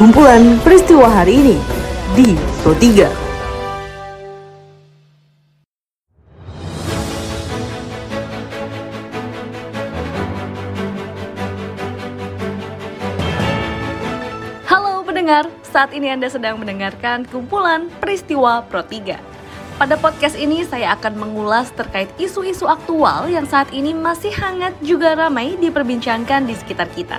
kumpulan peristiwa hari ini di Pro 3. pendengar, saat ini Anda sedang mendengarkan kumpulan peristiwa Pro 3. Pada podcast ini saya akan mengulas terkait isu-isu aktual yang saat ini masih hangat juga ramai diperbincangkan di sekitar kita.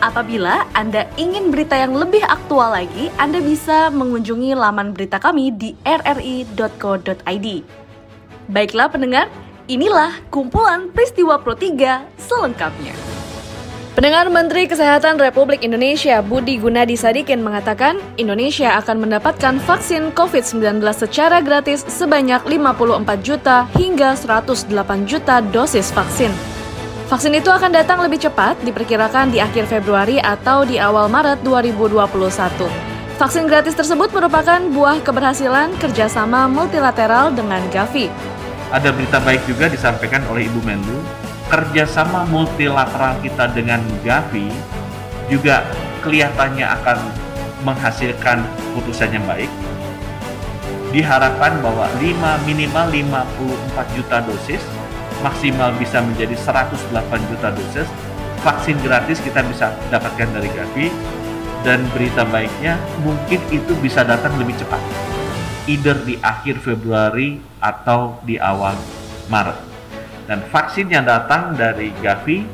Apabila Anda ingin berita yang lebih aktual lagi, Anda bisa mengunjungi laman berita kami di rri.co.id. Baiklah pendengar, inilah kumpulan peristiwa Pro 3 selengkapnya. Pendengar Menteri Kesehatan Republik Indonesia Budi Gunadi Sadikin mengatakan Indonesia akan mendapatkan vaksin COVID-19 secara gratis sebanyak 54 juta hingga 108 juta dosis vaksin. Vaksin itu akan datang lebih cepat, diperkirakan di akhir Februari atau di awal Maret 2021. Vaksin gratis tersebut merupakan buah keberhasilan kerjasama multilateral dengan Gavi. Ada berita baik juga disampaikan oleh Ibu Menlu kerjasama multilateral kita dengan Gavi juga kelihatannya akan menghasilkan putusan yang baik. Diharapkan bahwa 5 minimal 54 juta dosis, maksimal bisa menjadi 108 juta dosis, vaksin gratis kita bisa dapatkan dari Gavi, dan berita baiknya mungkin itu bisa datang lebih cepat, either di akhir Februari atau di awal Maret. Dan vaksin yang datang dari Gavi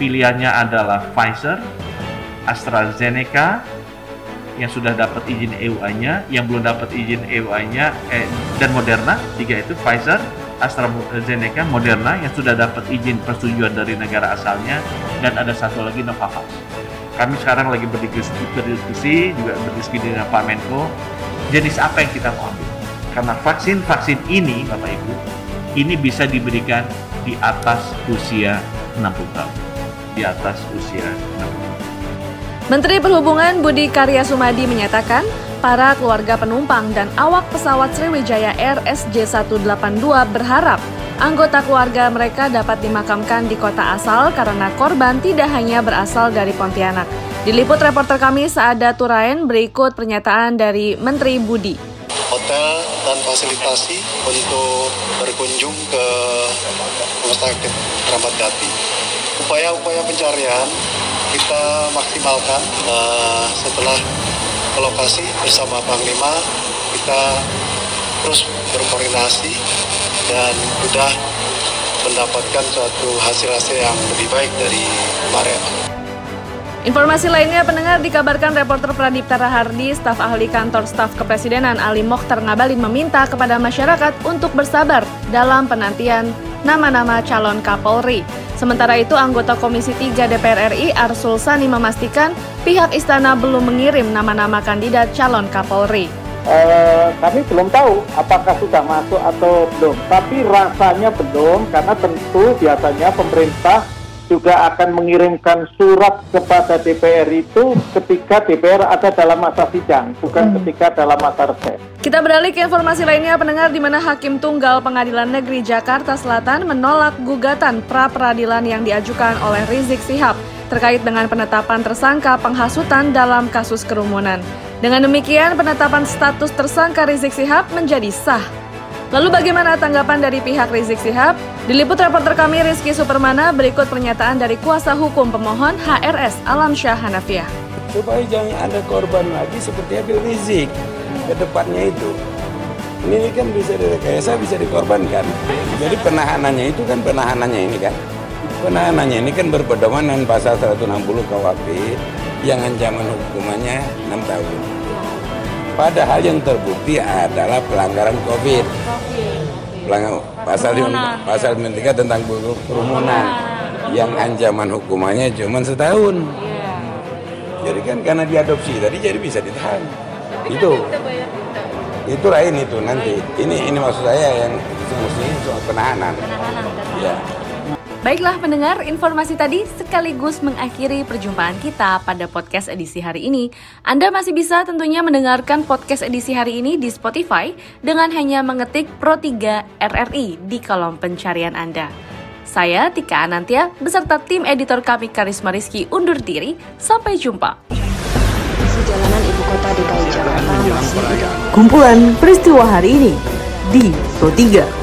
pilihannya adalah Pfizer, AstraZeneca yang sudah dapat izin EUA-nya, yang belum dapat izin EUA-nya eh, dan Moderna, tiga itu Pfizer, AstraZeneca, Moderna yang sudah dapat izin persetujuan dari negara asalnya dan ada satu lagi Novavax. Kami sekarang lagi berdiskusi, berdiskusi juga berdiskusi dengan Pak Menko jenis apa yang kita mau ambil. Karena vaksin-vaksin ini Bapak Ibu ini bisa diberikan di atas usia 60 tahun. Di atas usia 60 tahun. Menteri Perhubungan Budi Karya Sumadi menyatakan, para keluarga penumpang dan awak pesawat Sriwijaya Air SJ182 berharap anggota keluarga mereka dapat dimakamkan di kota asal karena korban tidak hanya berasal dari Pontianak. Diliput reporter kami Saada Turain berikut pernyataan dari Menteri Budi. Hotel dan fasilitasi untuk berkunjung ke rumah sakit Keramat Jati. Upaya-upaya pencarian kita maksimalkan uh, setelah ke lokasi bersama Panglima kita terus berkoordinasi dan sudah mendapatkan suatu hasil-hasil yang lebih baik dari kemarin. Informasi lainnya pendengar dikabarkan reporter Pradipta Rahardi, staf ahli kantor staf kepresidenan Ali Mokhtar Ngabalin meminta kepada masyarakat untuk bersabar dalam penantian nama-nama calon Kapolri. Sementara itu anggota Komisi 3 DPR RI Arsul Sani memastikan pihak istana belum mengirim nama-nama kandidat calon Kapolri. Uh, kami belum tahu apakah sudah masuk atau belum, tapi rasanya belum karena tentu biasanya pemerintah juga akan mengirimkan surat kepada DPR itu ketika DPR ada dalam masa sidang, bukan hmm. ketika dalam masa reses. Kita beralih ke informasi lainnya, pendengar di mana Hakim Tunggal Pengadilan Negeri Jakarta Selatan menolak gugatan pra peradilan yang diajukan oleh Rizik Sihab terkait dengan penetapan tersangka penghasutan dalam kasus kerumunan. Dengan demikian, penetapan status tersangka Rizik Sihab menjadi sah Lalu bagaimana tanggapan dari pihak Rizik Sihab? Diliput reporter kami Rizky Supermana berikut pernyataan dari kuasa hukum pemohon HRS Alam Syah Hanafiah. Supaya jangan ada korban lagi seperti Habib Rizik ke depannya itu. Ini kan bisa direkayasa, bisa dikorbankan. Jadi penahanannya itu kan penahanannya ini kan. Penahanannya ini kan berpedoman dengan pasal 160 KUHP yang ancaman hukumannya 6 tahun. Padahal yang terbukti adalah pelanggaran COVID. Pelanggaran pasal pasal 3 tentang kerumunan. Yang ancaman hukumannya cuma setahun. Jadi kan karena diadopsi tadi jadi bisa ditahan. itu. itu lain itu nanti. Ini ini maksud saya yang semestinya soal penahanan. Ya Baiklah pendengar, informasi tadi sekaligus mengakhiri perjumpaan kita pada podcast edisi hari ini. Anda masih bisa tentunya mendengarkan podcast edisi hari ini di Spotify dengan hanya mengetik Pro 3 RRI di kolom pencarian Anda. Saya Tika Anantia beserta tim editor kami Karisma Rizky undur diri. Sampai jumpa. Perjalanan ibu kota DKI Jakarta masih Kumpulan peristiwa hari ini di Pro 3.